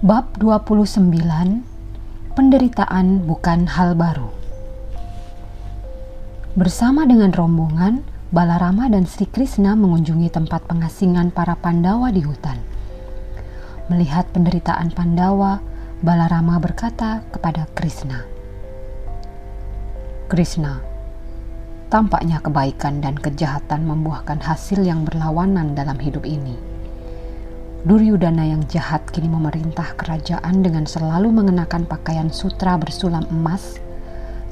Bab 29 Penderitaan bukan hal baru Bersama dengan rombongan, Balarama dan Sri Krishna mengunjungi tempat pengasingan para Pandawa di hutan. Melihat penderitaan Pandawa, Balarama berkata kepada Krishna, Krishna, tampaknya kebaikan dan kejahatan membuahkan hasil yang berlawanan dalam hidup ini Duryudana yang jahat kini memerintah kerajaan dengan selalu mengenakan pakaian sutra bersulam emas,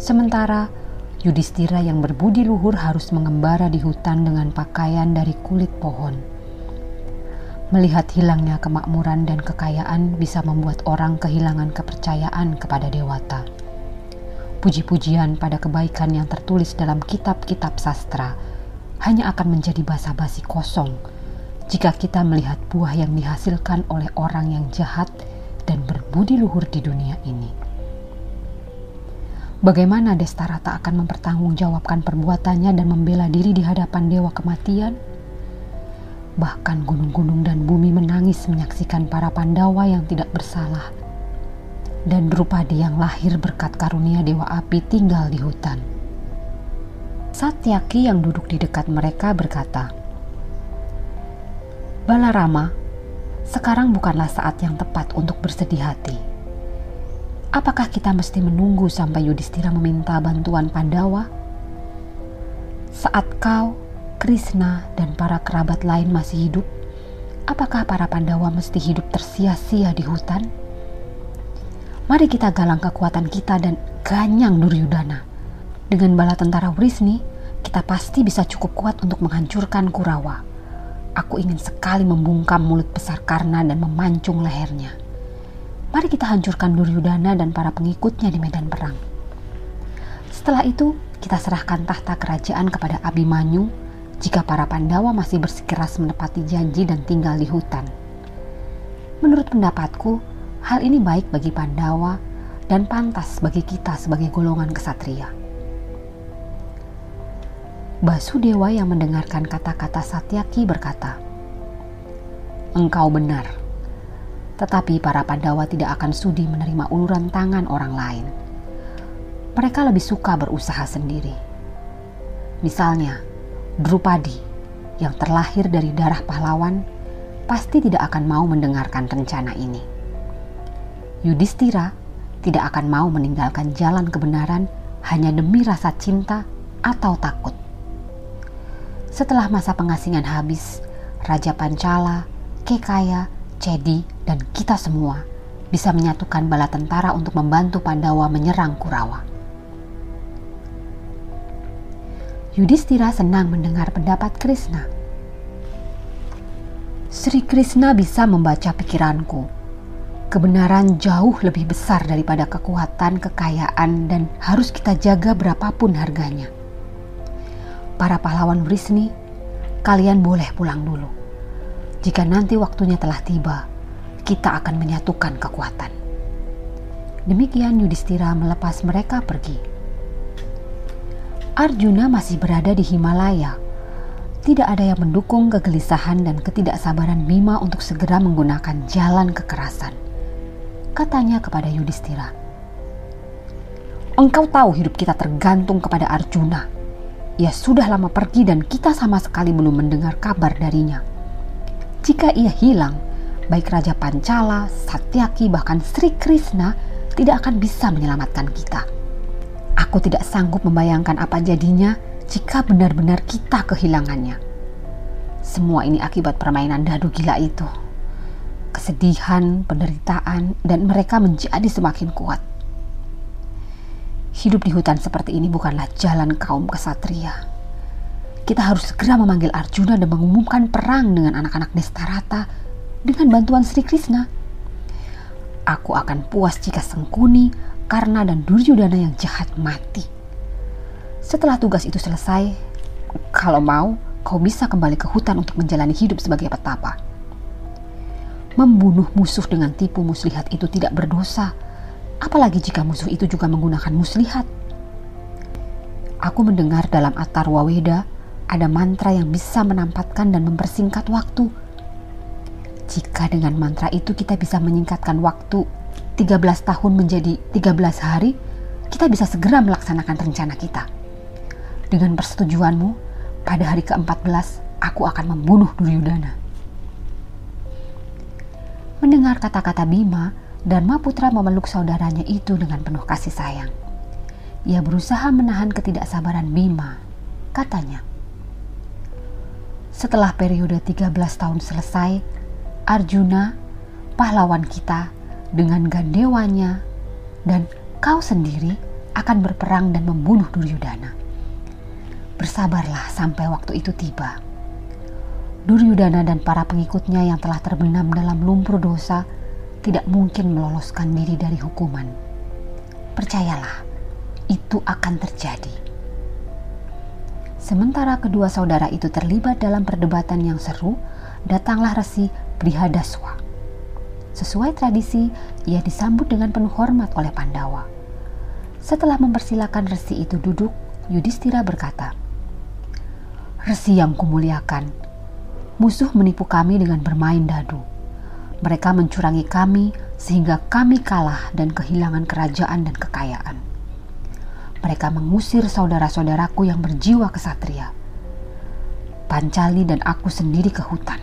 sementara Yudhistira yang berbudi luhur harus mengembara di hutan dengan pakaian dari kulit pohon. Melihat hilangnya kemakmuran dan kekayaan bisa membuat orang kehilangan kepercayaan kepada dewata. Puji-pujian pada kebaikan yang tertulis dalam kitab-kitab sastra hanya akan menjadi basa-basi kosong jika kita melihat buah yang dihasilkan oleh orang yang jahat dan berbudi luhur di dunia ini. Bagaimana Destarata akan mempertanggungjawabkan perbuatannya dan membela diri di hadapan dewa kematian? Bahkan gunung-gunung dan bumi menangis menyaksikan para Pandawa yang tidak bersalah. Dan Drupadi yang lahir berkat karunia dewa api tinggal di hutan. Satyaki yang duduk di dekat mereka berkata, Balarama, sekarang bukanlah saat yang tepat untuk bersedih hati. Apakah kita mesti menunggu sampai Yudhistira meminta bantuan Pandawa? Saat kau, Krishna, dan para kerabat lain masih hidup, apakah para Pandawa mesti hidup tersia-sia di hutan? Mari kita galang kekuatan kita dan ganyang Duryudana. Dengan bala tentara Wrisni, kita pasti bisa cukup kuat untuk menghancurkan Kurawa. Aku ingin sekali membungkam mulut besar Karna dan memancung lehernya. Mari kita hancurkan Duryudana dan para pengikutnya di medan perang. Setelah itu, kita serahkan tahta kerajaan kepada Abimanyu jika para Pandawa masih bersikeras menepati janji dan tinggal di hutan. Menurut pendapatku, hal ini baik bagi Pandawa dan pantas bagi kita sebagai golongan kesatria. Basudewa yang mendengarkan kata-kata Satyaki berkata, Engkau benar, tetapi para Pandawa tidak akan sudi menerima uluran tangan orang lain. Mereka lebih suka berusaha sendiri. Misalnya, Drupadi yang terlahir dari darah pahlawan pasti tidak akan mau mendengarkan rencana ini. Yudhistira tidak akan mau meninggalkan jalan kebenaran hanya demi rasa cinta atau takut. Setelah masa pengasingan habis, Raja Pancala, Kekaya, Cedi, dan kita semua bisa menyatukan bala tentara untuk membantu Pandawa menyerang Kurawa. Yudhistira senang mendengar pendapat Krishna. Sri Krishna bisa membaca pikiranku. Kebenaran jauh lebih besar daripada kekuatan, kekayaan, dan harus kita jaga berapapun harganya para pahlawan Brisni, kalian boleh pulang dulu. Jika nanti waktunya telah tiba, kita akan menyatukan kekuatan. Demikian Yudhistira melepas mereka pergi. Arjuna masih berada di Himalaya. Tidak ada yang mendukung kegelisahan dan ketidaksabaran Bima untuk segera menggunakan jalan kekerasan. Katanya kepada Yudhistira, Engkau tahu hidup kita tergantung kepada Arjuna ia sudah lama pergi dan kita sama sekali belum mendengar kabar darinya. Jika ia hilang, baik Raja Pancala, Satyaki, bahkan Sri Krishna tidak akan bisa menyelamatkan kita. Aku tidak sanggup membayangkan apa jadinya jika benar-benar kita kehilangannya. Semua ini akibat permainan dadu gila itu. Kesedihan, penderitaan, dan mereka menjadi semakin kuat. Hidup di hutan seperti ini bukanlah jalan kaum kesatria. Kita harus segera memanggil Arjuna dan mengumumkan perang dengan anak-anak Destarata dengan bantuan Sri Krishna. Aku akan puas jika Sengkuni, Karna, dan Duryudana yang jahat mati. Setelah tugas itu selesai, kalau mau, kau bisa kembali ke hutan untuk menjalani hidup sebagai petapa. Membunuh musuh dengan tipu muslihat itu tidak berdosa Apalagi jika musuh itu juga menggunakan muslihat. Aku mendengar dalam Atar Waweda ada mantra yang bisa menampatkan dan mempersingkat waktu. Jika dengan mantra itu kita bisa menyingkatkan waktu 13 tahun menjadi 13 hari, kita bisa segera melaksanakan rencana kita. Dengan persetujuanmu, pada hari ke-14 aku akan membunuh Duryudana. Mendengar kata-kata Bima, Dharma Putra memeluk saudaranya itu dengan penuh kasih sayang. Ia berusaha menahan ketidaksabaran Bima. Katanya, setelah periode 13 tahun selesai, Arjuna, pahlawan kita, dengan gandewanya, dan kau sendiri akan berperang dan membunuh Duryudana. Bersabarlah sampai waktu itu tiba. Duryudana dan para pengikutnya yang telah terbenam dalam lumpur dosa tidak mungkin meloloskan diri dari hukuman. Percayalah, itu akan terjadi. Sementara kedua saudara itu terlibat dalam perdebatan yang seru, datanglah Resi Brihadaswa. Sesuai tradisi, ia disambut dengan penuh hormat oleh Pandawa. Setelah mempersilahkan Resi itu duduk, Yudhistira berkata, Resi yang kumuliakan, musuh menipu kami dengan bermain dadu mereka mencurangi kami sehingga kami kalah dan kehilangan kerajaan dan kekayaan. Mereka mengusir saudara-saudaraku yang berjiwa kesatria. Pancali dan aku sendiri ke hutan.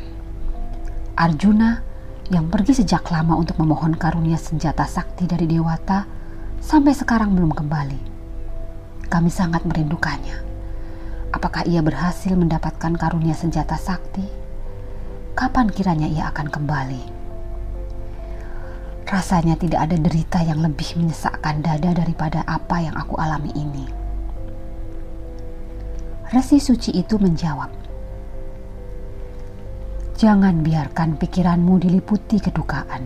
Arjuna yang pergi sejak lama untuk memohon karunia senjata sakti dari Dewata sampai sekarang belum kembali. Kami sangat merindukannya. Apakah ia berhasil mendapatkan karunia senjata sakti? Kapan kiranya ia akan kembali? Rasanya tidak ada derita yang lebih menyesakkan dada daripada apa yang aku alami ini. Resi suci itu menjawab, Jangan biarkan pikiranmu diliputi kedukaan.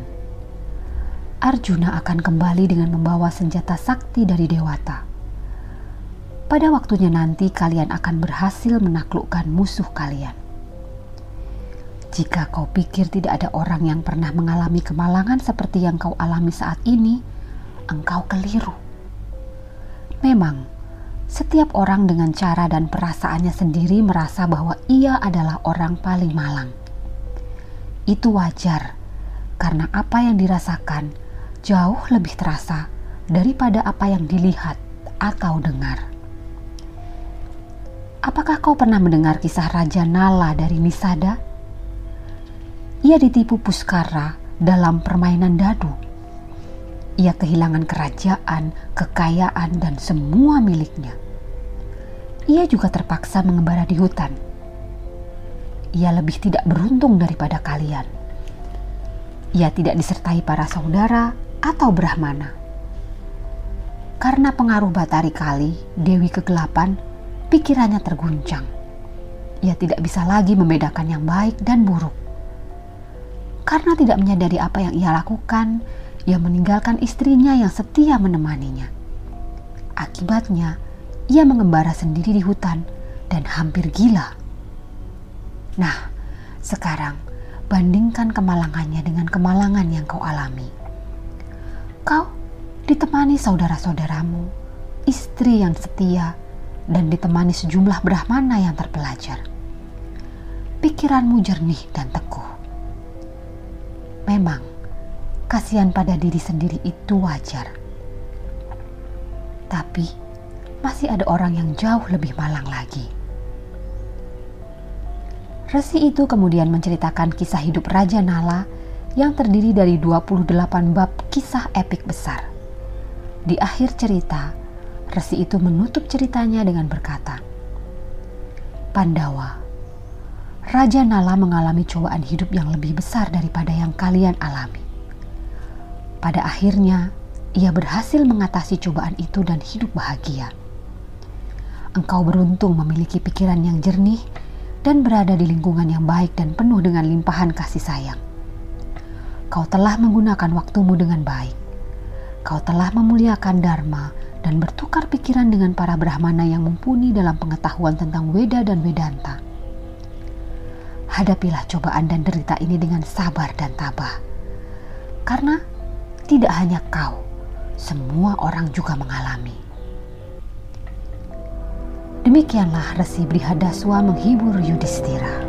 Arjuna akan kembali dengan membawa senjata sakti dari Dewata. Pada waktunya nanti kalian akan berhasil menaklukkan musuh kalian. Jika kau pikir tidak ada orang yang pernah mengalami kemalangan seperti yang kau alami saat ini, engkau keliru. Memang, setiap orang dengan cara dan perasaannya sendiri merasa bahwa ia adalah orang paling malang. Itu wajar, karena apa yang dirasakan jauh lebih terasa daripada apa yang dilihat atau dengar. Apakah kau pernah mendengar kisah Raja Nala dari Nisada? Ia ditipu Puskara dalam permainan dadu. Ia kehilangan kerajaan, kekayaan, dan semua miliknya. Ia juga terpaksa mengembara di hutan. Ia lebih tidak beruntung daripada kalian. Ia tidak disertai para saudara atau Brahmana. Karena pengaruh Batari Kali, Dewi Kegelapan, pikirannya terguncang. Ia tidak bisa lagi membedakan yang baik dan buruk karena tidak menyadari apa yang ia lakukan, ia meninggalkan istrinya yang setia menemaninya. Akibatnya, ia mengembara sendiri di hutan dan hampir gila. Nah, sekarang bandingkan kemalangannya dengan kemalangan yang kau alami. Kau ditemani saudara-saudaramu, istri yang setia, dan ditemani sejumlah brahmana yang terpelajar. Pikiranmu jernih dan teguh Memang, kasihan pada diri sendiri itu wajar. Tapi, masih ada orang yang jauh lebih malang lagi. Resi itu kemudian menceritakan kisah hidup Raja Nala yang terdiri dari 28 bab kisah epik besar. Di akhir cerita, Resi itu menutup ceritanya dengan berkata, Pandawa, Raja Nala mengalami cobaan hidup yang lebih besar daripada yang kalian alami. Pada akhirnya, ia berhasil mengatasi cobaan itu dan hidup bahagia. Engkau beruntung memiliki pikiran yang jernih dan berada di lingkungan yang baik dan penuh dengan limpahan kasih sayang. Kau telah menggunakan waktumu dengan baik. Kau telah memuliakan Dharma dan bertukar pikiran dengan para Brahmana yang mumpuni dalam pengetahuan tentang Weda dan Vedanta. Hadapilah cobaan dan derita ini dengan sabar dan tabah. Karena tidak hanya kau, semua orang juga mengalami. Demikianlah Resi Brihadaswa menghibur Yudhistira.